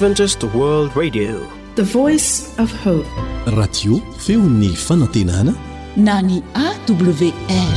Adventist World Radio, the voice of hope. Radio feon'ny fanantenana na ny AWR.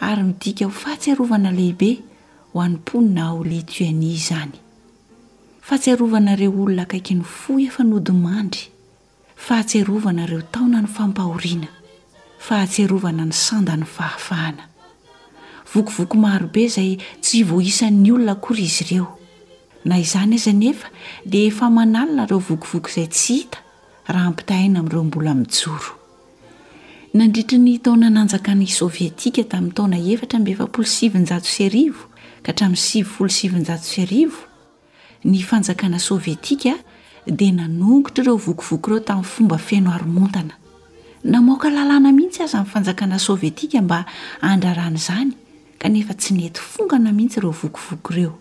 ary midika ho fahatsiarovana lehibe ho an'ny mponina ao Lituanie izany. Fahatsiarovana ireo olona akaiky ny fo efa nodimandry, fahatsiarovana ireo taona nifampahoriana, fahatsiarovana ny sandan'ny fahafahana. Vokovoko maro be izay tsy voaisan'ny olona akory izy ireo. Na izany aza anefa dia efa manalina ireo vokovoko izay tsy hita raha ampitahaina amin'ireo mbola mijoro. Nandritra ny taona nanjakan' ny Sôvietika tamin'ny taona efatra amby efapolo sy sivinjato sy arivo ka hatramin'ny sivifolo sy sivinjato sy arivo, ny Fanjakana Sôvietika dia nanongotra ireo vokovoko ireo tamin'ny fomba feno haromontana. Namoaka lalàna mihitsy aza ny Fanjakana Sôvietika mba handrarana izany, kanefa tsy nety fongana mihitsy ireo vokovoko ireo.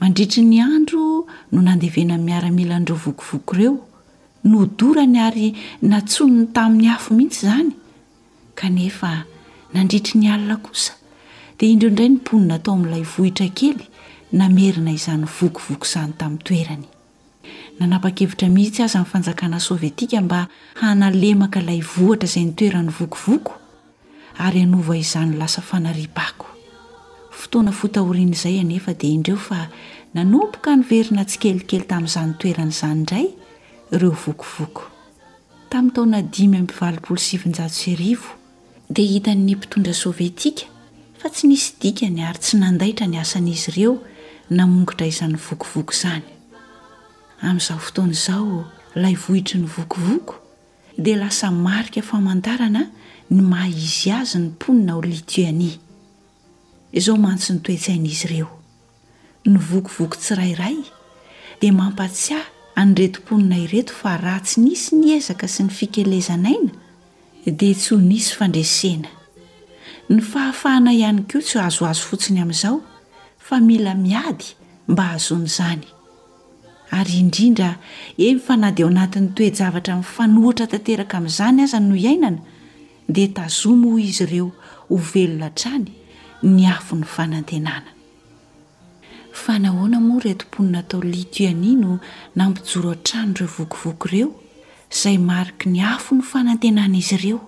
Mandritry ny andro no nandevenan'ny miaramila an'ireo vokovoko ireo, nodorany ary natsonony tamin'ny afo mihitsy izany, kanefa nandritry ny alina kosa dia indro indray ny mponina tao amin'ilay vohitra kely namerina izany vokovoko izany tamin'ny toerany. Nanapa-kevitra mihitsy aza ny fanjakana sovietika mba hanalemaka ilay vohitra izay nitoeran'ny vokovoko ary hanova izany ho lasa fanariam-pako. Fotoana fohy taorian'izay anefa dia indreo fa nanomboka niverina tsikelikely tamin'izany toerana izany indray ireo vokovoko. Tamin'ny taona dimy amby valopolo sy sivinjato sy arivo, dia hitan'ny mpitondra sovietika fa tsy nisy dikany ary tsy nandaitra ny asan'izy ireo namongotra izany vokovoko izany. Amin'izao fotoana izao, ilay vohitry ny vokovoko dia lasa marika famantarana ny maha izy azy ny mponina ao Lituanie. Izao mantsy ny toe-tsain'izy ireo. Ny vokovoko tsirairay dia mampatsiahy an'ireto mponina ireto fa raha tsy nisy ny ezaka sy ny fikelezan'aina dia tsy ho nisy fandresena. Ny fahafahana ihany koa tsy azoazo fotsiny amin'izao fa mila miady mba hahazoana izany. Ary indrindra eny fa na dia ao anatin'ny toe-javatra mifanohitra tanteraka amin'izany aza no iainana dia tazomy hoy izy ireo ho velona hatrany ny afon'ny fanantenana. Fa nahoana moa ireto mponina tao Lituanie no nampijoro hatrany ireo vokovoko ireo izay mariky ny afon'ny fanantenan'izy ireo,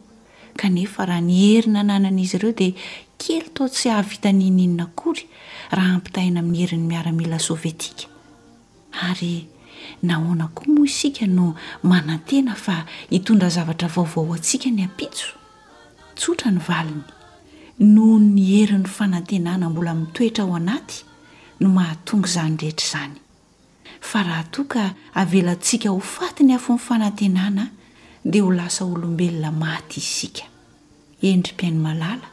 kanefa raha ny hery nananan'izy ireo dia kely toa tsy hahavita n'inon'inona akory raha ampitahaina amin'ny herin'ny miaramila sovietika? Ary nahoana koa moa isika no manantena fa hitondra zavatra vaovao ho antsika ny ampitso? Tsotra ny valiny. Noho ny herin'ny fanantenana mbola mitoetra ao anaty no mahatonga izany rehetra izany. Fa raha toa ka avelantsika ho faty ny afon'ny fanantenana, dia ho lasa olombelona maty isika. Hendry mpihaino malala,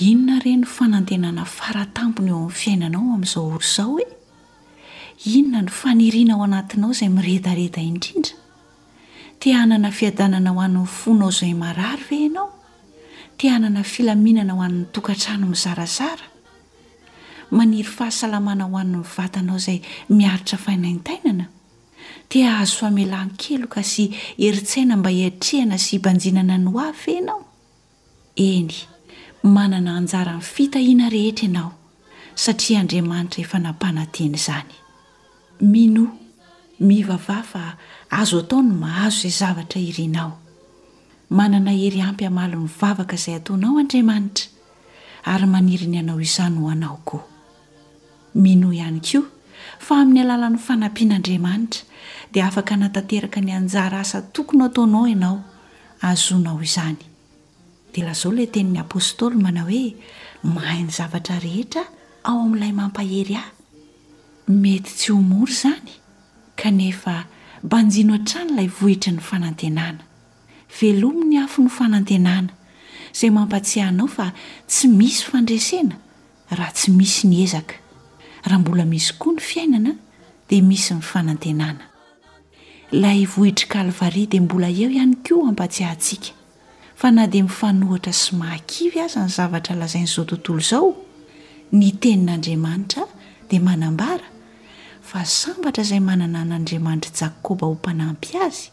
inona re no fanantenana fara tampony eo amin'ny fiainanao amin'izao ora izao e? Inona no faniriana ao anatinao izay miredareda indrindra? Te hanana fiadanana ho an'ny fonao izay marary ve ianao? Te hanana filaminana ho an'ny tokantrano mizarazara? Maniry fahasalamana ho an'ny vatanao izay miaritra fanaintainana? Te hahazo famelan-keloka sy herin-tsaina mba hiatrehana sy hibanjinana ny hoavy ve ianao? Eny, manana anjara amin'ny fitahiana rehetra ianao, satria Andriamanitra efa nampanantena izany. Minoa, mivavaha fa azo atao ny mahazo izay zavatra irinao. Manana hery ampy hamaly ny vavaka izay ataonao Andriamanitra, ary maniry ny hanao izany ho anao koa. Mino ihany koa fa amin'ny alalan'ny fanampian'Andriamanitra dia afaka hanatanteraka ny anjara asa tokony hataonao ianao, hahazoanao izany. Dia lazao ilay tenin'ny apostoly manao hoe, Mahay ny zavatra rehetra ao amin'ilay mampahery ahy. Mety tsy ho mora izany, kanefa banjino hatrany ilay vohitry ny fanantenana. Velomy ny afon'ny fanantenana, izay mampatsiahy anao fa tsy misy fandresena Raha tsy misy ny ezaka, raha mbola misy koa ny fiainana dia misy ny fanantenana. Ilay vohitr'i Kalvary dia mbola eo ihany koa hampatsiahantsika fa na dia mifanohitra sy mahakivy aza ny zavatra lazain'izao tontolo izao, ny Tenin'Andriamanitra dia manambara fa sambatra izay manana an'Andriamanitr'i Jakoba ho mpanampy azy,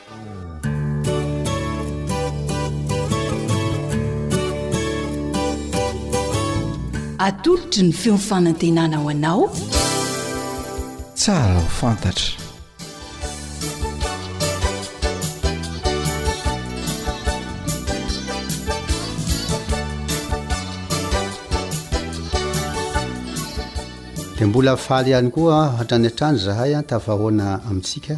Atolotry ny feon'ny fanantenana ho anao. Tsara ho fantatra. Dia mbola faly ihany koa hatrany hatrany zahay tafahaona amintsika.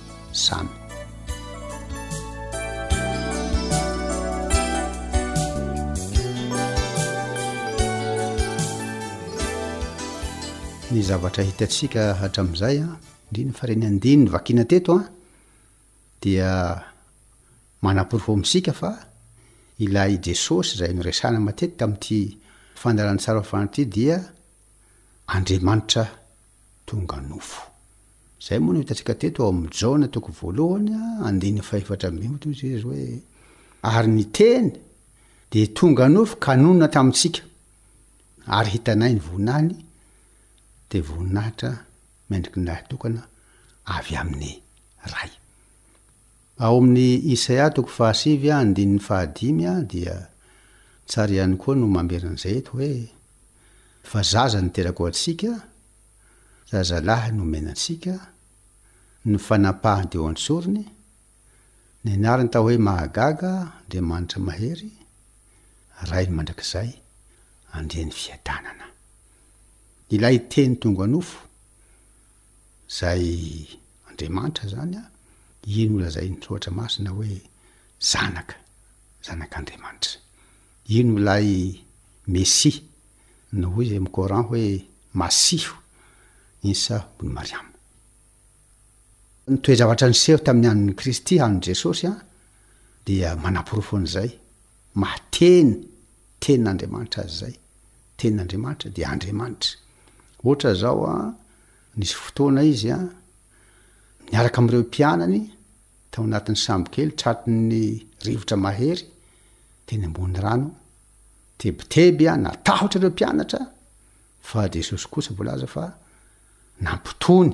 zany. Ny zavatra hitantsika hatramin'izay an, indrindra fa ireny andininy vakina teto an, dia manaporofo amintsika fa ilay Jesosy izay noresahana matetika amin'ity fandaharan'ny sary fahafantarana ity dia Andriamanitra tonga nofo. Izay moa no hitantsika teto ao amin'ny Jaona toko voalohany andininy fahefatra ambin'ny folo, toy izay izy hoe, Ary ny Teny dia tonga nofo ka nonina tamintsika, ary hitanay ny voninahiny, dia voninahitra mendrik'Ny Lahy Tokana avy amin'ny Ray. Ao amin' i Isaia toko fahasivy andininy fahadimy dia tsara ihany koa no mamerina an'izay eto hoe, Fa zaza niteraka ho antsika, zazalahy nomena antsika, ny fanapahany teo an-tsorony, nianarany tao hoe Mahagaga, Andriamanitra Mahery, Rainy Mandrakizay, Andriany Fiadanana. Ilay Teny tonga nofo, izay Andriamanitra izany an, iny holazain'ny soratra masina hoe zanaka, zanak'Andriamanitra. Iny ho ilay Mesia, no hoy izay amin'ny Coran hoe Masiho, Insa Ibn Maryam. Ny toe-javatra niseho tamin'ny andron'i Kristy, andron'i Jesosy an, dia manaporofo an'izay, maha-teny, tenin'Andriamanitra azy izay. Tenin'Andriamanitra dia Andriamanitra. Ohatra izao an, Nisy fotoana izy, niaraka amin'ireo mpianany, tao anatin'ny sambokely tratrin'ny rivotra mahery, teny ambony rano. Tebiteby, natahotra ireo mpianatra, fa Jesosy kosa voalaza fa nampitony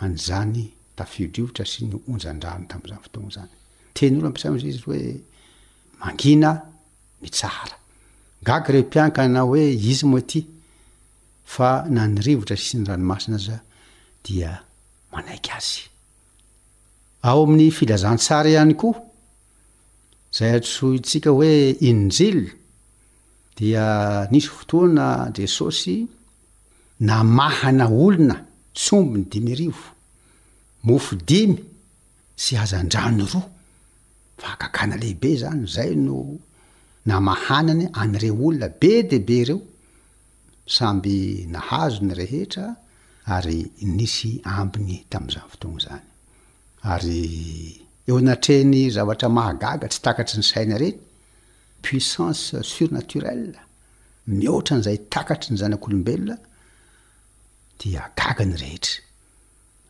an'izany tafio-drivotra sy ny onjan-drano tamin'izany fotoana izany. Teny roa ampiasaina amin'izay izy hoe mangina, mitsahara. Gaga ireo mpiankana hoe izy moa ity? Fa na ny rivotra sy ny ranomasina aza dia manaiky azy. Ao amin'ny filazantsara ihany koa, izay antsointsika hoe Injil, dia nisy fotoana Jesosy namahana olona tsy omby ny dimy arivo, mofo dimy sy hazandrano roa. Fahagagana lehibe izany, izay no namahanany an'ireo olona be dia be ireo. Samby nahazo ny rehetra ary nisy ambiny tamin'izany fotoana izany. Ary eo anatrehan'ny zavatra mahagaga tsy takatry ny saina ireny, puissance surnaturelle, mihoatra an'izay takatry ny zanak'olombelona, dia gaga ny rehetra.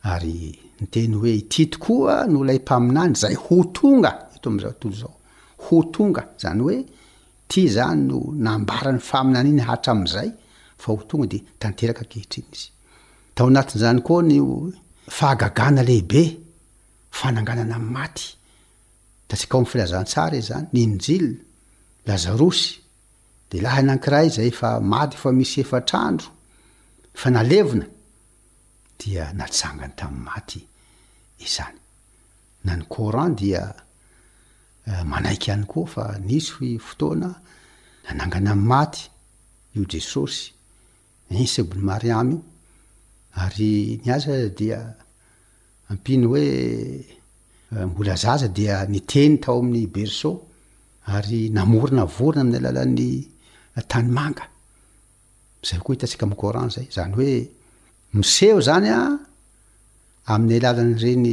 Ary niteny hoe, Ity tokoa no ilay Mpaminany izay ho tonga, eto amin'izao tontolo izao, ho tonga, izany hoe, ity izany no nambaran'ny faminaniany hatramin'izay fa ho tonga dia tanteraka ankehitriny izy. Tao anatin'izany koa ny fahagagana lehibe, fananganana ny maty. Hitantsika ao amin'ny Filazantsara izany, ny Injil, Lazarosy, lehilahy anankiray izay efa maty efa misy efatra andro, efa nalevina, dia natsangany tamin'ny maty izany. Na ny Coran dia manaiky ihany koa fa nisy fotoana nanangana amin'ny maty io Jesosy, Isa ibn Mariam io, ary ny azy aza dia ampiany hoe mbola zaza dia niteny tao amin'ny berceau ary namorona vorona amin'ny alalan'ny tanimanga Izay koa hitantsika amin'ny Coran izay. Izany hoe miseho izany an, amin'ny alalan'ireny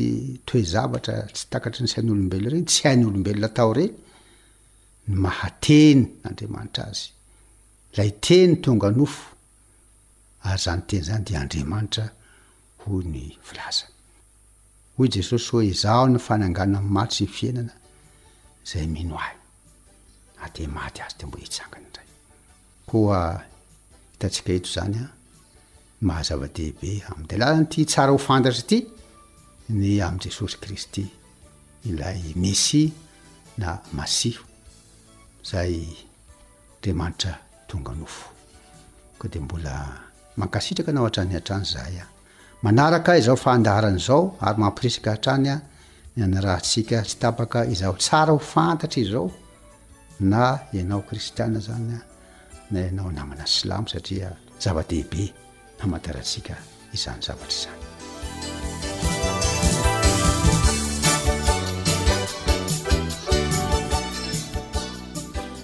toe-javatra tsy takatry ny sain'olombelona ireny, tsy hain'olombelona atao ireny, ny maha-teny Andriamanitra azy. Ilay teny tonga nofo, ary izany teny izany dia Andriamanitra hoy ny filaza. Hoy Jesosy hoe izaho no fananganana ny maty sy ny fiainana, izay mino ahy, na dia maty aza dia mbola hitsangana indray. Koa hitantsika eto izany maha-zava-dehibe amin'ny dia lalana ity tsara ho fantatra ity, ny amin'i Jesosy Kristy, ilay Mesia na Masiho, izay Andriamanitra tonga nofo. Koa dia mbola mankasitraka anao hatrany hatrany izahay an! Manaraka izao fandaharana izao ary mampirisika hatrany ny hanarahantsika tsy tapaka izao tsara ho fantatra izao na ianao kristiana izany na ianao namana silamo satria zava-dehibe hamantarantsika izany zavatra izany.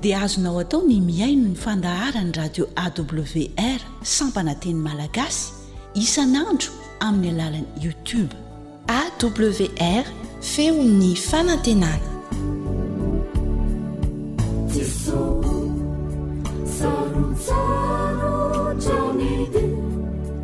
dia azonao atao ny mihaino ny fandaharan'ny radio AWR sampana teny malagasy isan'andro amin'ny alalan'ny YouTube. AWR, feon'ny fanantenana.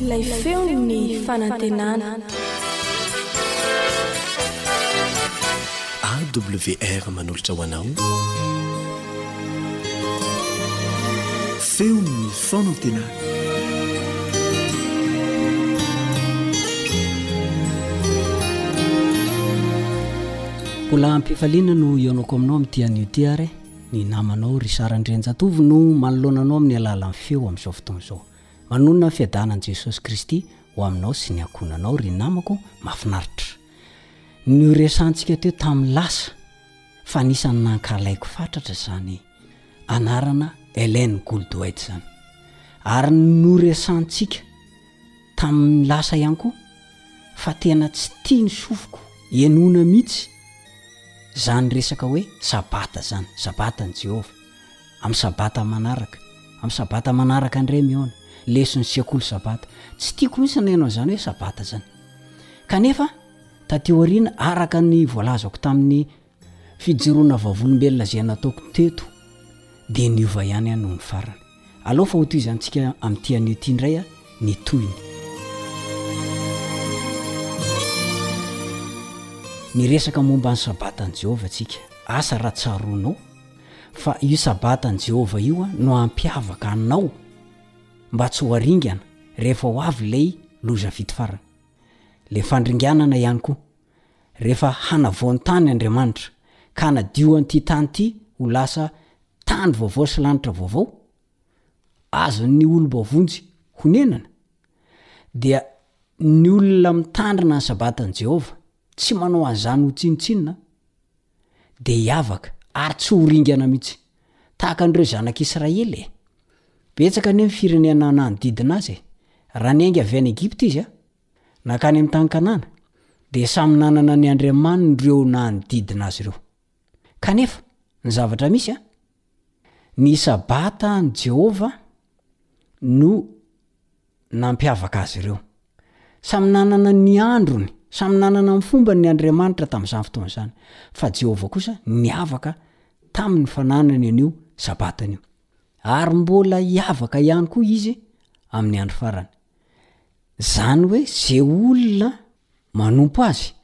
Ilay feon'ny fanantenana. AWR manolotra ho anao feon'ny fanantenana. Mbola am-pifaliana no hihaonako aminao amin'ity anio ity ary. Ny namanao Richard Andrianjatovo no manoloana anao amin'ny alalan'ny feo amin'izao fotoana izao. Manonona ny fiadanan'i Jesosy Kristy ho aminao sy ny ankohonanao ry namako mafinaritra. Noresahantsika teo tamin'ny lasa fa anisan'ny nankahalaiko fatratra izany anarana Ellen Goldwait izany. Ary noresahantsika. tamin'ny lasa ihany koa fa tena tsy tia ny sofiko henoina mihitsy izany resaka hoe sabata izany, sabatan'i Jehovah, amin'ny sabata manaraka, amin'ny sabata manaraka indray mihaona, leson'ny sekoly sabata. Tsy tiako mihitsy ny haino an'izany hoe sabata izany. Kanefa, tatỳ aoriana, araka ny voalazako tamin'ny. Fijoroana vavolombelona izay nataoko teto dia niova ihany aho nony farany. Alao fa hotohizantsika amin'ity anio ity indray ny tohiny. Niresaka momba ny Sabatan'i Jehovah isika. Asa raha tsaroanao fa io Sabatan'i Jehovah io no hampiavaka anao mba tsy ho haringana rehefa ho avy ilay loza vitsy farany, ilay fandringanana ihany koa. rehefa hanavao ny tany Andriamanitra, ka hanadio an'ity tany ity ho lasa tany vaovao sy lanitra vaovao, azon'ny olom-bao vonjy honenana, dia ny olona mitandrina ny Sabatan'i Jehovah, tsy manao an'izany ho tsinontsinona, dia hiavaka ary tsy ho ringana mihitsy, tahaka an'ireo zanak'Israely e! Betsaka anie ny firenena nanodidina azy e! Raha niainga avy any Egypta izy, Nankany amin'ny tany Kanana, dia samy nanana ny andriamaniny ireo nanodidina azy ireo. Kanefa, ny zavatra misy an, ny Sabata an'i Jehovah no nampiavaka azy ireo. Samy nanana ny androny, samy nanana ny fombany ny andriamanitra tamin'izany fotoana izany. Fa Jehovah kosa niavaka tamin'ny fananany an'io Sabatany io. Ary mbola hiavaka ihany koa izy amin'ny andro farany. Zany hoe ze olona manompo azy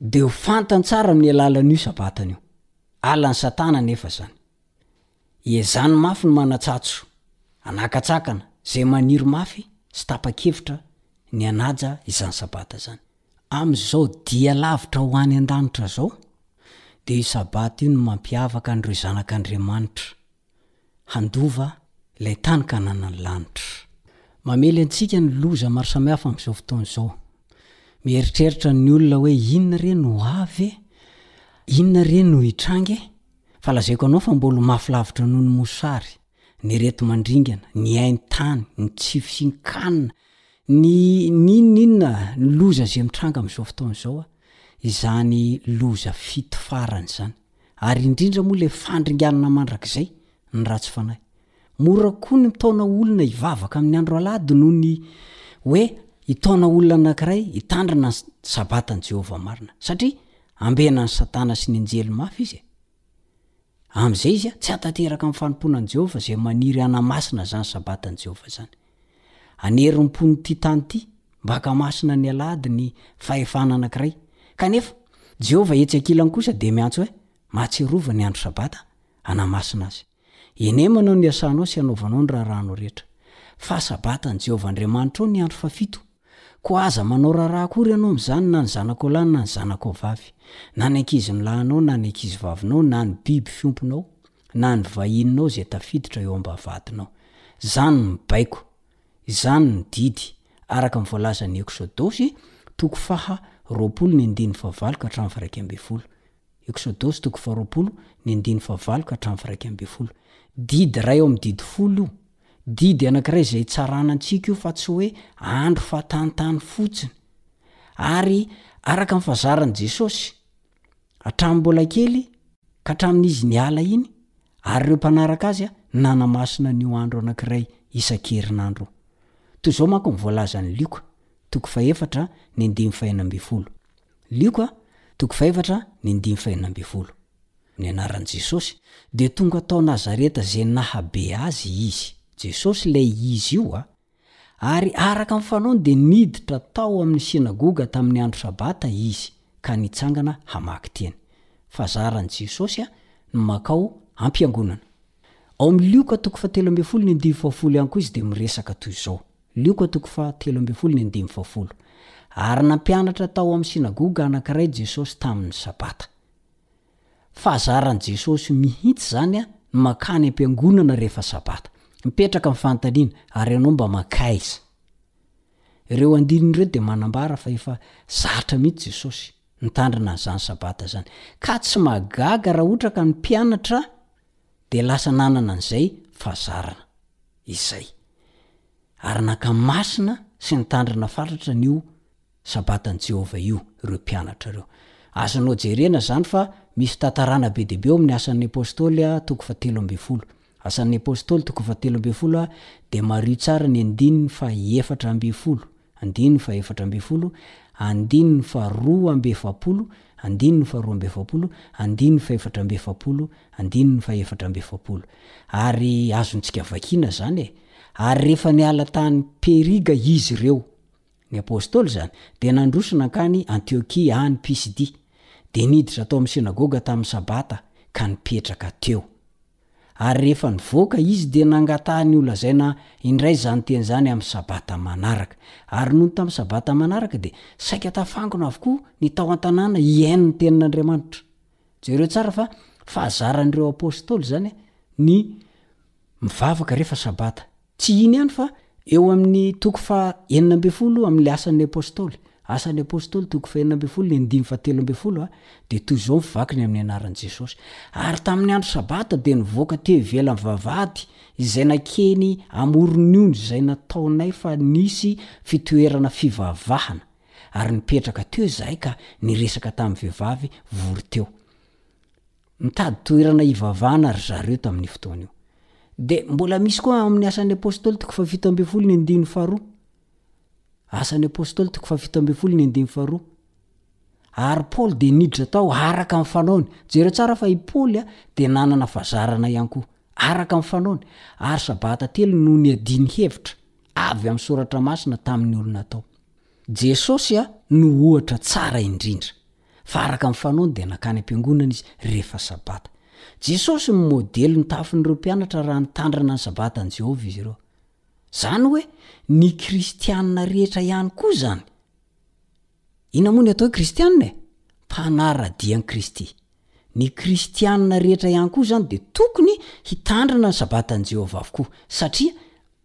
de ho fantany tsara amin'ny alalan'io sabatany io. Alan'i satana anefa zany. Iezany mafy ny manatsatso, anakatsakana, ze maniry mafy sy tapa-kevitra ny hanaja izany sabata zany. Amin'izao dia lavitra ho any an-danitra zao de io sabata io no mampiavaka an'ireo zanak'Andriamanitra. handova ilay tany Kananan'ny lanitra. Mamely antsika ny loza maro samihafa amin'izao fotoana izao. Mieritreritra ny olona hoe inona re no ho avy e? Inona re no hitranga e? Fa lazaiko anao fa mbola ho mafy lavitra noho ny mosary, ny areti-mandringana, ny hain-tany, ny tsy fisian-kanina, ny n'inon'inona ny loza izay mitranga amin'izao fotoana izao, izany loza fito farany izany. ary indrindra moa ilay fandringanana mandrakizay ny ratsy fanahy. Mora koa ny mitaona olona hivavaka amin'ny andro alahady noho ny hoe hitaona olona anankiray hitandrina ny Sabatan'i Jehovah marina, satria ambenan'i Satana sy ny anjely mafy izy e. Amin'izay izy tsy hahatanteraka ny fanompoana an'i Jehovah izay maniry hanamasina izany Sabatan'i Jehovah izany. Anerim-pon'ity tany ity, baka masina ny alahady ny fahefana anankiray. Kanefa, Jehovah etsy ankilany kosa dia miantso hoe, Mahatsiarova ny andro Sabata, anamasina azy. Enemanao ny asanao sy anaovanao ny raharahanao rehetra. Fahasabatan'i Jehovah Andriamanitrao ny andro fahafito. Koa aza manao raharaha akory ianao amin'izany na ny zanakao lahy na ny zanakao vavy, na ny ankizin'lahinao na ny ankizivavinao, na ny biby fiomponao, na ny vahininao izay tafiditra eo am-bavahadinao. Izany no mibaiko. Izany no didy, araka ny voalazan'ny Eksodosy, toko faha roapolo ny andininy fahavalo ka hatramin'ny faha iraika ambin'ny folo. Eksodosy toko faharoapolo, ny andininy fahavalo ka hatramin'ny firaika ambin'ny folo. Didy iray ao amin'ny didy folo io. Didy anankiray izay hitsarana antsika io fa tsy hoe andro fahatany-tany fotsiny. Ary araka ny fahazaran'i Jesosy, hatramin'ny mbola kely ka hatramin'izy niala iny, ary ireo mpanaraka azy nanamasina an'io andro anankiray isan-kerinandro. Toy izao manko no voalazan'i Lioka, toko fahefatra, ny andininy fahenina ambin'ny folo. Lioka, toko fahaefatra, ny andininy fahenina ambin'ny folo. Ny anaran'i Jesosy, dia tonga tao Nazareta izay nahabe Azy Izy. Jesosy ilay Izy io a! Ary araka ny fanaony dia niditra tao amin'ny synagoga tamin'ny andro sabata Izy ka nitsangana hamaky teny. Fahazaran'i Jesosy a! ny makao am-piangonana. Ao amin'ny Lioka toko fahatelo ambin'ny folo ny andininy fahafolo ihany koa izy dia miresaka toy izao. Lioka toko faha telo ambin'ny folo ny andininy faha folo Ary nampianatra tao amin'ny synagoga anankiray Jesosy tamin'ny sabata. Fahazaran'i Jesosy mihitsy izany ny mankany am-piangonana rehefa sabata. Mipetraka ny fanontaniana, ary ianao mba mankaiza? Ireo andininy ireo dia manambara fa efa zatra mihitsy Jesosy nitandrina an'izany sabata izany. Ka tsy mahagaga raha ohatra ka ny mpianatra dia lasa nanana an'izay fahazarana. izay. Ary naka masina sy nitandrina fatratra an'io Sabatan'i Jehovah io ireo mpianatra ireo. Azonao jerena izany fa misy fitantaràna be dia be ao amin'ny Asan'ny Apostoly, toko fahatelo ambin'ny folo. Asan'ny Apostoly, toko fahatelo ambin'ny folo, dia mariho tsara ny andininy fahaefatra ambin'ny folo. Andininy fahefatra ambin'ny folo, andininy faharoa amby efapolo, andininy faharoa amby efapolo, andininy fahefatra amby efapolo, andininy fahefatra amby efapolo. Ary azontsika vakiana izany e! Ary rehefa niala tany Periga izy ireo, ny Apôstôly izany, dia nandroso nankany Antiokia any Pisidia, dia niditra tao amin'ny synagoga tamin'ny Sabata, ka nipetraka teo. ary rehefa nivoaka Izy dia nangatahany holazaina indray izany teny izany amin'ny Sabata manaraka. Ary nony tamin'ny Sabata manaraka dia saika tafangona avokoa ny tao an-tanàna hihaino ny Tenin'Andriamanitra. Jereo tsara fa fahazaran'ireo Apostoly izany ny mivavaka rehefa Sabata. Tsy iny ihany fa eo amin'ny toko faha enina ambin'ny folo amin'ny Asan'ny Apostoly, Asan'ny Apostoly toko faha enina ambin'ny folo ny andininy faha telo ambin'ny folo a, dia toy izao ny vakiny amin'ny anaran'i Jesosy, Ary tamin'ny andro sabata dia nivoaka teo ivelan'ny vavahady izay nakeny amoron'ny ony izay nataonay fa nisy fitoerana fivavahana, ary nipetraka teo izahay ka niresaka tamin'ny vehivavy vory teo. Mitady toerana hivavahana ry zareo tamin'io fotoana io. Dia mbola misy koa ao amin'ny Asan'ny Apôstôly toko fahafito ambin'ny folo ny andininy faharoa. Asan'ny Apôstôly toko fahafito ambin'ny folo ny andininy faharoa. Ary Paoly dia niditra tao araka ny fanaony. Jereo tsara fa i Paoly dia nanana fazarana ihany koa. Araka ny fanaony. Ary Sabata telo no niadiany hevitra avy amin'ny Soratra Masina tamin'ny olona tao. Jesosy no ohatra tsara indrindra. fa araka ny fanaony dia nankany am-piangonana izy rehefa Sabata. Jesosy no modely notafin'ireo mpianatra raha nitandrina ny Sabatan'i Jehovah izy ireo. Izany hoe ny Kristianina rehetra ihany koa izany. Inona moa ny atao hoe Kristianina e? Mpanara-dia an'i Kristy. Ny Kristianina rehetra ihany koa izany dia tokony hitandrina ny Sabatan'i Jehovah avokoa, satria,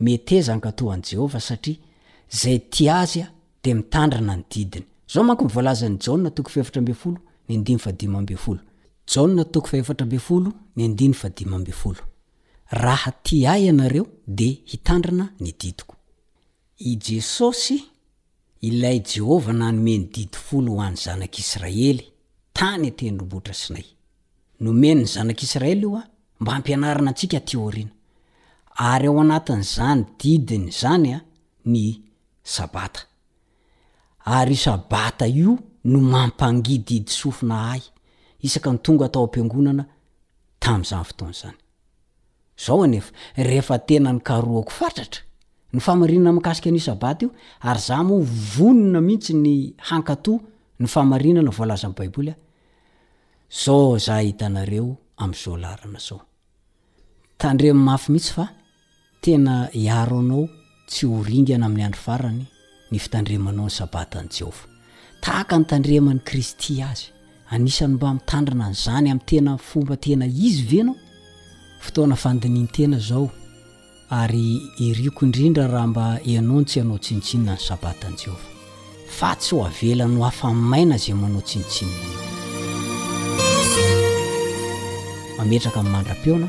Meteza hankatò an'i Jehovah satria izay tia azy dia mitandrina ny didiny. Izao manko no voalazan'i Jaona toko fahefatra ambin'ny folo ny andininy fahadimy ambin'ny folo. Jaona toko fahefatra ambin'ny folo ny andininy fahadimy ambin'ny folo, Raha tia ahy ianareo, dia hitandrina ny didiko. I Jesosy Ilay Jehovah nanome ny Didy Folo ho an'ny Zanak'Israely tany an-tendrombohitra Sinay. Nomeny ny Zanak'Israely io mba hampianarina antsika atỳ aoriana. Ary ao anatin'izany didiny izany ny Sabata. Ary io Sabata io no mampangididy sofina ahy isaka ny tonga tao am-piangonana tamin'izany fotoana izany. Izao anefa, rehefa tena nikarohako fatratra ny famarinana mikasika an'io Sabata io, ary izaho moa vonona mihitsy ny hankatò ny famarinana voalazan'ny Baiboly aho, izao izaho hitanareo amin'izao laharana izao. Tandremo mafy mihitsy fa Tena hiaro anao tsy ho ringana amin'ny andro farany ny fitandremanao ny Sabatan'i Jehovah. Tahaka ny tandreman'i Kristy azy, anisan'ny mba mitandrina an'izany amin'ny tena fomba tena izy ve ianao? Fotoana fandinihan-tena izao, ary iriko indrindra raha mba ianao no tsy hanao tsinontsinona ny Sabatan'i Jehovah, fa tsy ho avelany ho afa-maina izay manao tsinontsinona anao. Mametraka ny mandra-peona.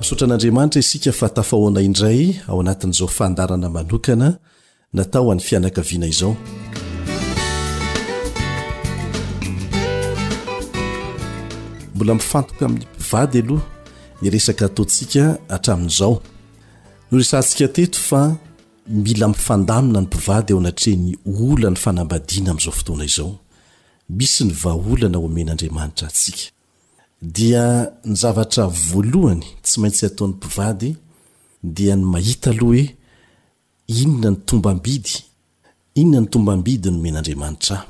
Misaotra an'Andriamanitra isika fa tafahoana indray ao anatin'izao fandarana manokana natao ho an'ny fianakaviana izao. mbola mifantoka amin'ny mpivady aloha ny resaka ataontsika hatramin'izao no resantsika teto fa mila mifandamina ny mpivady eo anatrehan'ny olan'ny fanambadiana amin'izao fotoana izao misy ny vahaolana omen'andriamanitra antsika Dia ny zavatra voalohany tsy maintsy ataon'ny mpivady dia ny mahita aloha hoe inona ny tombam-bidy, inona ny tombam-bidy nomen'Andriamanitra ahy.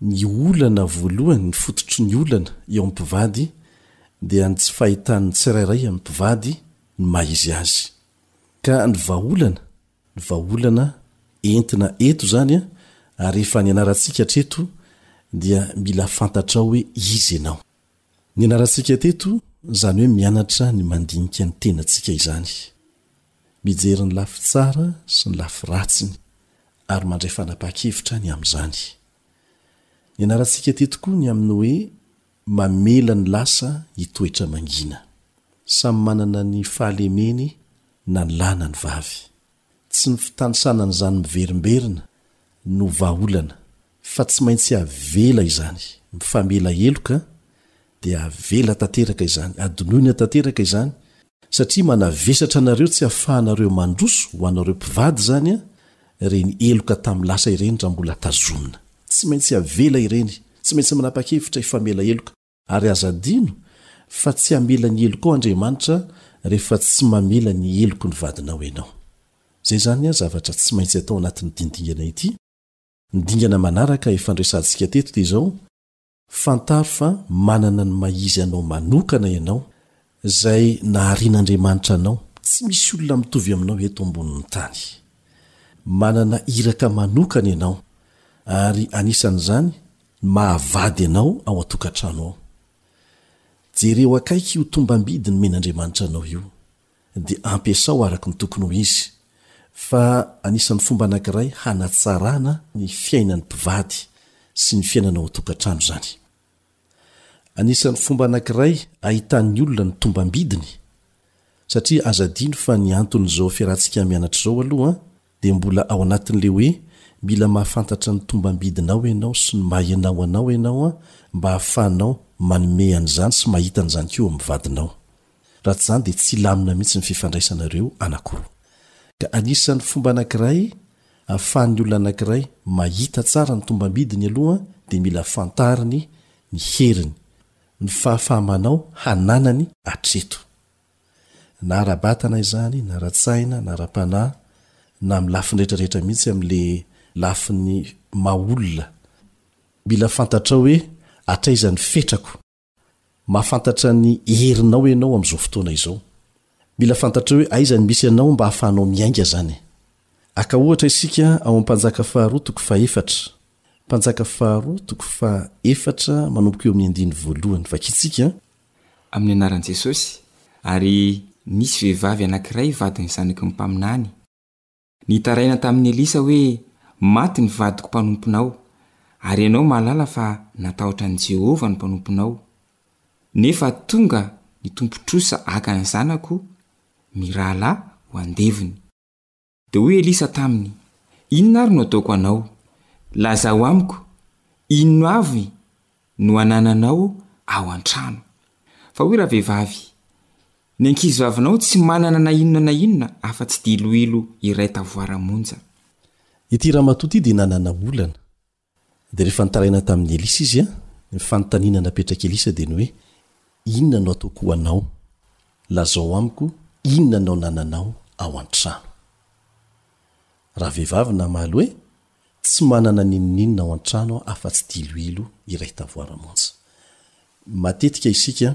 Ny olana voalohany, ny fototry ny olana eo amin'ny mpivady dia ny tsy fahitan'ny tsirairay amin'ny mpivady ny maha izy azy. Ka ny vahaolana ny vahaolana entina eto izany an, ary efa nianarantsika hatreto dia mila fantatrao hoe iza ianao. Nianarantsika teto izany hoe mianatra ny mandinika ny tenantsika izany, mijery ny lafy tsara sy ny lafy ratsiny ary mandray fanapahan-kevitra ny amin'izany. Nianarantsika teto koa ny amin'ny hoe Mamela ny lasa hitoetra mangina. Samy manana ny fahalemeny na ny lahy na ny vavy. Tsy ny fitanisana an'izany miverimberina no vahaolana fa tsy maintsy avela izany, mifamela heloka dia avela tanteraka izany, adinoina tanteraka izany Satria manavesatra anareo tsy afahanareo mandroso ho anareo mpivady izany an, ireny heloka tamin'ny lasa ireny raha mbola tazomina. Tsy maintsy avela ireny, tsy maintsy manapa-kevitra hifamela heloka, ary aza adino fa tsy hamela ny helokao Andriamanitra rehefa tsy mamela ny heloky ny vadinao ianao. Izay izany an zavatra tsy maintsy atao anatin'ity dingana ity. Ny dingana manaraka efa noresahantsika teto dia izao, Fantaro fa manana ny maha izy anao manokana ianao, izay naharian'Andriamanitra anao, tsy misy olona mitovy aminao eto ambonin'ny tany. Manana iraka manokana ianao, ary anisan'izany ny maha vady anao ao an-tokantrano ao. Jereo akaiky io tombam-bidy nomen'Andriamanitra anao io, dia ampiasao araka ny tokony ho izy, fa anisan'ny fomba anankiray hanatsarana ny fiainan'ny mpivady sy ny fiainana ao an-tokantrano izany. Anisan'ny fomba anankiray ahitan'ny olona ny tombam-bidiny, satria aza adino fa ny anton'izao fiarahantsika mianatra izao aloha, Dia mbola ao anatin'ilay hoe mila mahafantatra ny tombam-bidinao ianao sy ny maha ianao anao ianao mba ahafahanao manome an'izany sy mahita an'izany koa eo amin'ny vadinao. Raha tsy izany dia tsy hilamina mihitsy ny fifandraisanareo anankiroa. Ka anisan'ny fomba anankiray ahafahan'ny olona anankiray mahita tsara ny tombam-bidiny aloha dia mila fantariny ny heriny, ny fahafaha-manao hananany hatreto. Na ara-batana izany, na ara-tsaina, na ara-panahy, na amin'ny lafiny rehetra rehetra mihitsy amin'ilay lafiny maha olona. Mila fantatrao hoe hatraiza ny fetrako. Mahafantatra ny herinao ianao amin'izao fotoana izao. Mila fantatrao hoe aiza ny misy anao mba ahafahanao miainga izany. Aka ohatra isika ao amin'ny Mpanjaka faharoa toko fahefatra. Mpanjaka faharoa toko fahefatra manomboka eo amin'ny andininy voalohany. Vakintsika an! Amin'ny anaran'i Jesosy. Ary nisy vehivavy anankiray vadin'ny zanaky ny mpaminany. Nitaraina tamin'i Elisa hoe, Maty ny vadiko mpanomponao, ary ianao mahalala fa natahotra an'i Jehovah ny mpanomponao. Nefa tonga ny tompon-trosa haka ny zanako mirahalahy ho andevony. Dia hoy Elisa taminy, Inona ary no ataoko anao? Lazao amiko inona avy no anananao ao an-trano. Fa hoy ravehivavy, Ny ankizivavinao tsy manana na inona na inona afa-tsy diloilo iray tavoara monja. Ity ramatoa ity dia nanana olana. Dia rehefa nitaraina tamin'i Elisa izy, ny fanontaniana napetrak'i Elisa dia ny hoe, Inona no ataoko ho anao? Lazao amiko inona no anananao ao an-trano. Ravehivavy namaly hoe, Tsy manana n'inon'inona ao an-trano aho afa-tsy diloilo iray tavoara monja. Matetika isika.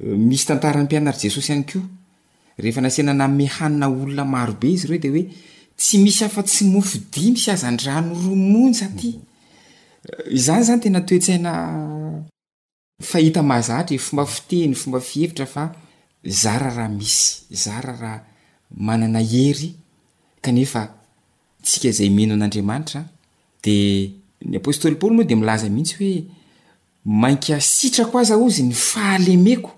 Misy tantara nampianarin'i Jesosy ihany koa. Rehefa nasiana nanome hanina olona maro be izy ireo dia hoe, Tsy misy afa-tsy mofo dimy sy hazandrano roa monja aty. Izany izany tena toe-tsaina fahita mahazatra e, fomba fiteny, fomba fihevitra fa zara raha misy, zara raha manana hery kanefa tsika izay mino an'Andriamanitra dia ny apostoly Paoly moa dia milaza mihitsy hoe, Mainka sitrako aza hozy ny fahalemeko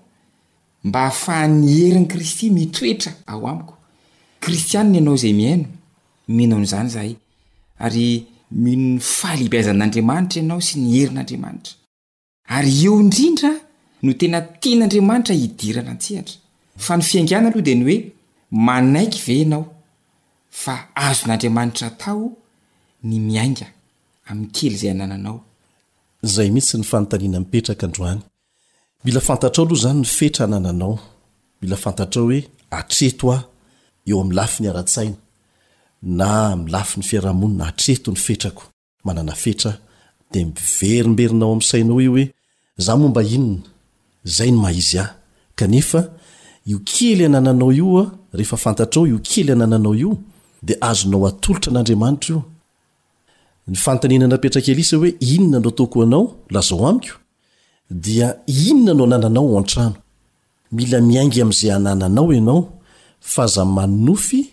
mba ahafahan'ny herin'i Kristy mitoetra ao amiko. Kristianina ianao izay mihaino, mino an'izany izahay, ary mino ny fahalehibeazan'Andriamanitra ianao sy ny herin'Andriamanitra. Ary eo indrindra no tena tian'Andriamanitra hidirana an-tsehatra. Fa ny fiaingàna aloha dia ny hoe manaiky ve ianao fa azon'Andriamanitra atao ny miainga amin'ny kely izay anananao. Izay mihitsy ny fanontaniana mipetraka androany. Mila fantatrao aloha izany ny fetra anananao. Mila fantatrao hoe hatreto aho eo amin'ny lafiny ara-tsaina na amin'ny lafiny fiarahamonina, hatreto ny fetrako. Manana fetra aho. Dia miverimberina ao amin'ny sainao io hoe izaho moa mba inona? Izay no maha-izy ahy. Kanefa io kely anananao io, rehefa fantatrao io kely anananao io, dia azonao atolotra an'Andriamanitra io, Ny fanontaniana napetrak'i Elisa hoe inona no ataoko ho anao, lazao amiko, dia inona no anananao ao an-trano. Mila miainga amin'izay anananao ianao f'aza manonofy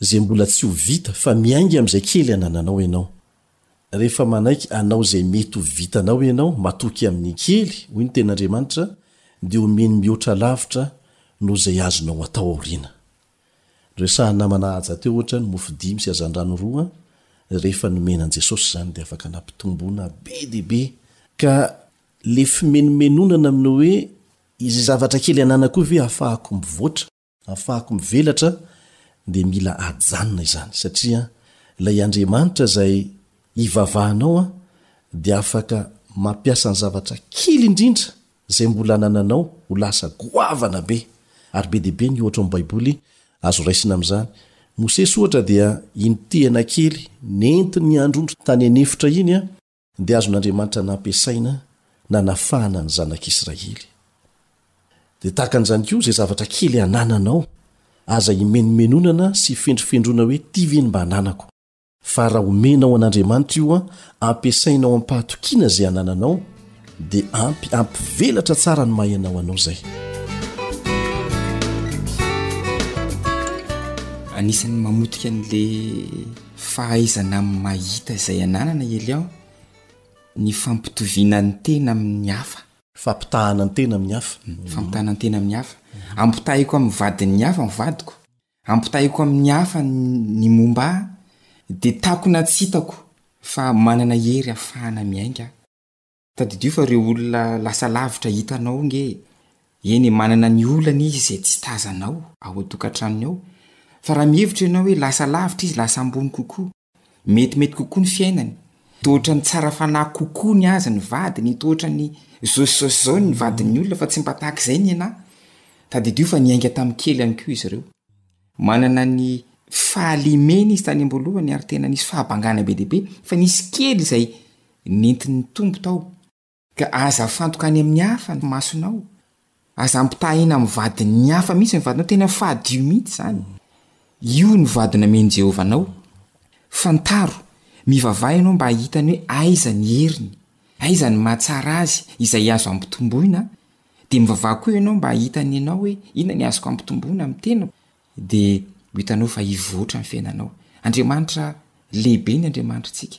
izay mbola tsy ho vita fa miainga amin'izay kely anananao ianao. Rehefa manaiky hanao izay mety ho vitanao ianao, matoky amin'ny kely, hoy ny tenin'Andriamanitra, dia omeny mihoatra lavitra noho izay azonao atao aoriana. Resahan'ny namana haja teo ohatra ny mofo dimy sy hazandrano roa rehefa nomena an'i Jesosy izany dia afaka nampitomboina be dia be ka le fimenomenonana amin'ny hoe izay zavatra kely ananako io ve afahako mivoatra, afahako mivelatra dia mila ajanona izany satria ilay Andriamanitra izay ivavahanao dia afaka mampiasa ny zavatra kely indrindra izay mbola anananao ho lasa goavana be, ary be dia be ny ohatra ao amin'ny Baiboly azo raisina amin'izany. Mosesy, ohatra, dia iny tehana kely nentiny handrondro tany an'efitra iny dia azon'Andriamanitra nampiasaina nanafahana ny Zanak'Israely. Dia tahaka an'izany koa, izay zavatra kely anananao, aza himenomenonana sy hifendrofendrona hoe ity ve ny mba ananako. Fa raha omenao an'Andriamanitra io an, ampiasainao am-pahatokiana izay anananao, dia ampy ampivelatra tsara ny maha ianao anao izay. Anisan'ny mamotika an'ilay fahaizana mahita izay ananana i Eliao ny fampitoviana ny tena amin'ny hafa. Fampitahana ny tena amin'ny hafa. Fampitahana ny tena amin'ny hafa. Ampitahiko amin'ny vadin'ny hafa ny vadiko. Ampitahaiko amin'ny hafa ny momba ahy dia takona tsy hitako fa manana hery afahana miainga aho. Tadidio fa ireo olona lasa lavitra hitanao nge, eny e manana ny olany izy izay tsy tazanao ao an-tokantranony ao, fa raha mihevitra ianao hoe lasa lavitra izy lasa ambony kokoa, Metimety kokoa ny fiainany. Toa ohatran'ny tsara fanahy kokoa ny azy ny vadiny, toa ohatran'ny izao sy izao sy izao ny vadin'ny olona fa tsy mba tahaka izay ny anà. Tadidio fa niainga tamin'ny kely ihany koa izy ireo. Manana ny fahalemeny izy tany am-boalohany ary tena nisy fahabangana be dia be fa nisy kely izay nentin'ny Tompo tao. Ka aza afantoka any amin'ny hafa ny masonao, aza ampitahaina amin'ny vadin'ny hafa mihitsy ny vadinao, tena fadio mihitsy izany. Io no vady namen'i Jehovah anao. Fantaro, mivavaha ianao mba hahita ny hoe aiza ny heriny, aiza ny mahatsara azy, izay azo ampitomboina, dia mivavaha koa ianao mba hahita ny anao hoe inona ny azoko ampitomboina amin'ny tenako, dia ho hitanao fa hivoatra ny fiainanao. Andriamanitra, lehibe ny Andriamanitrtsika.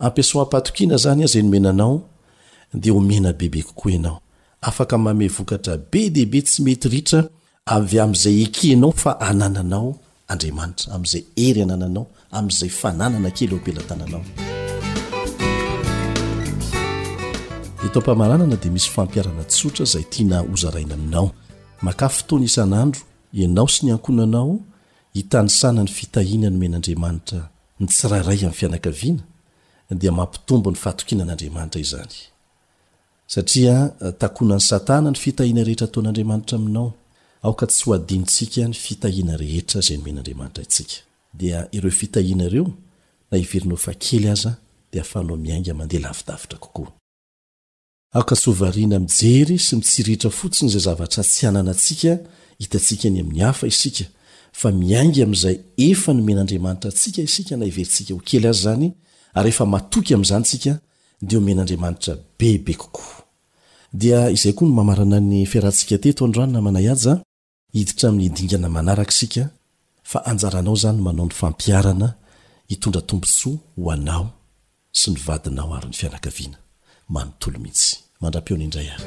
Ampiasoam-pahatokiana izany aza nomena anao dia omena bebe kokoa ianao. Afaka manome vokatra be dia be tsy mety ritra avy amin'izay ekenao fa anananao Andriamanitra, amin'izay hery anananao, amin'izay fananana kely eo am-pelatananao. Eto am-pamaranana dia misy fampiarana tsotra izay tiana hozaraina aminao. Makà fotoana isan'andro ianao sy ny ankohonanao hitanisana ny fitahiana nomen'Andriamanitra Ny tsirairay amin'ny fianakaviana dia mampitombo ny fahatokiana an'Andriamanitra izany. Satria takonan'i Satana ny fitahiana rehetra ataon'Andriamanitra aminao, aoka tsy ho adinontsika ny fitahiana rehetra izay nomen'Andriamanitra antsika. Dia ireo fitahiana ireo, na heverinao fa kely aza, dia ahafahanao miainga mandeha lavidavitra kokoa. Aka sao variana mijery sy mitsirihitra fotsiny izay zavatra tsy ananantsika hitantsika eny amin'ny hafa isika fa miainga amin'izay efa nomen'Andriamanitra antsika isika na heverintsika ho kely aza izany ary rehefa matoky amin'izany isika dia omen'Andriamanitra bebe kokoa. Dia izay koa no mamarana ny fiarahantsika teto androany namana Ihajy a! Hiditra amin'ny dingana manaraka isika fa anjaranao izany manao ny fampiharana hitondra tombontsoa ho anao sy ny vadinao ary ny fianakaviana. Manontolo mihitsy. Mandra-pihaona indray ary.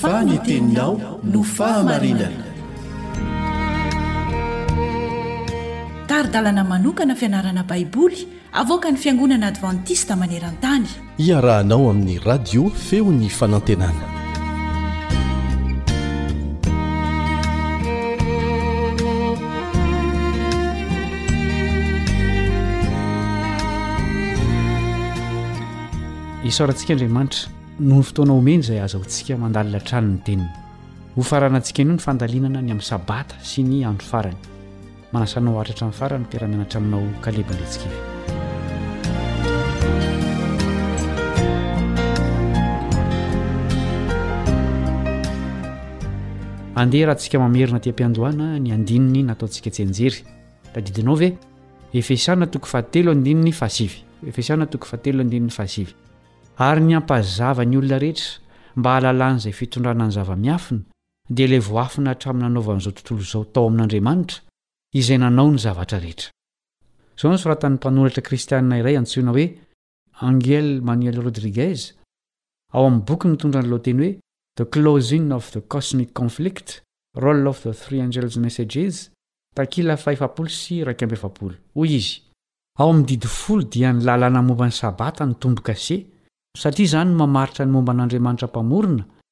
Fa ny teninao no fahamarinana. Tari-dalana manokana fianarana Baiboly avoakan'ny Fiangonana Advantista maneran-tany. Iarahanao amin'ny radio feon'ny fanantenana. Isaorantsika Andriamanitra noho ny fotoana omeny izay azahoantsika mandalina hatrany ny teniny. Hofaranantsika anio ny fandalinana ny amin'ny Sabata sy ny andro farany. Manasa anao haharitra hatramin'ny farany ny mpiara-mianatra aminao Kaleba Letsikivy. Andeha raha tsika mamerina aty am-piandohana ny andininy nataontsika tsianjery. Tadidinao ve? Efesana toko fahatelo andininy fahasivy. Efesana toko fahatelo andininy fahasivy. Ary ny hampazava ny olona rehetra mba hahalalany izay fitondrana ny zava-miafina, dia ilay voafina hatramin'ny nanaovan'izao tontolo izao tao amin'Andriamanitra izay nanao ny zavatra rehetra. Izao no soratan'ny mpanoratra kristiana iray antsoina hoe Angel Manuel Rodriguez ao amin'ny boky mitondra ny lohateny hoe The Closing of the Cosmic Conflict, Role of the Three Angels' Messages, takila fahefapolo sy iraika amby efapolo. Hoy izy. Ao amin'ny Didy Folo dia ny lalàna momba ny Sabata no tombo-kase, satria izany no mamaritra ny momba an'Andriamanitra Mpamorona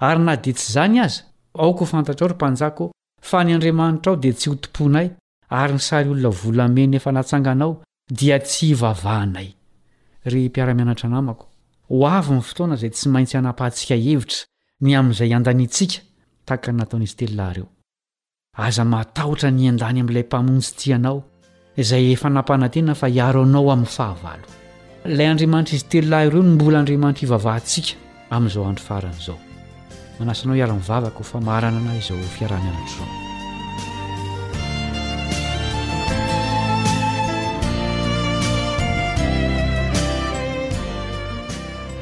Ary na dia tsy izany aza, aoka ho fantatrao, ry mpanjaka ô, fa ny Andriamanitrao dia tsy hotompoinay, ary ny sary olona volamena efa natsanganao dia tsy hivavahanay. Ry mpiara-mianatra namako, ho avy ny fotoana izay tsy maintsy hanapahantsika hevitra ny amin'izay handaniantsika, tahaka ny nataon'izy telo lahy ireo. Aza matahotra ny hiandany amin'ilay Mpamonjy tia anao, izay efa nampanantena fa hiaro anao amin'ny fahavalo. Ilay Andriamanitr'izy telo lahy ireo no mbola Andriamanitra ivavahantsika amin'izao andro farany izao. Manasa anao hiara mivavaka ho famaranana izao fiaraha-mianatra izao.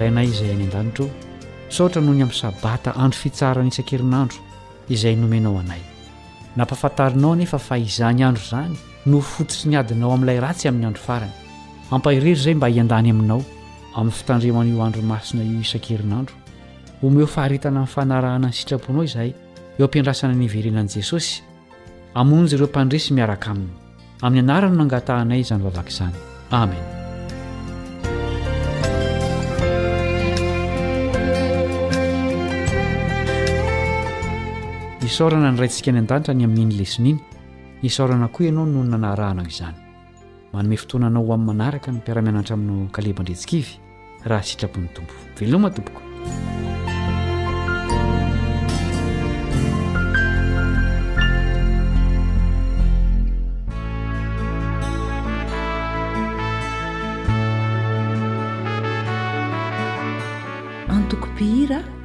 Rainay izay any an-danitra ô, misaotra noho ny amin'ny Sabata, andro fitsaharana isan-kerinandro. izay nomenao anay. Nampafantarinao anefa fa izany andro izany no ho fototry ny adinao amin'ilay ratsy amin'ny andro farany. Ampaherezo izay mba hiandany aminao amin'ny fitandreman'io andro masina io isan-kerinandro. Omeo faharetana amin'ny fanarahana ny sitraponao izahay eo am-piandrasana ny hiverenan'i Jesosy. Amonjy ireo mpandresy miaraka aminy. Amin'ny anarany no angatahanay izany vavaka izany. Amen. Isaorana ny Raintsika any an-danitra ny amin'iny lesona iny. Isaorana koa ianao noho ny nanarahana izany. Manome fotoana anao ho amin'ny manaraka ny mpiara-mianatra aminao Kaleba Andriantsikivy. raha sitrapon'ny Tompo. Veloma tompoko.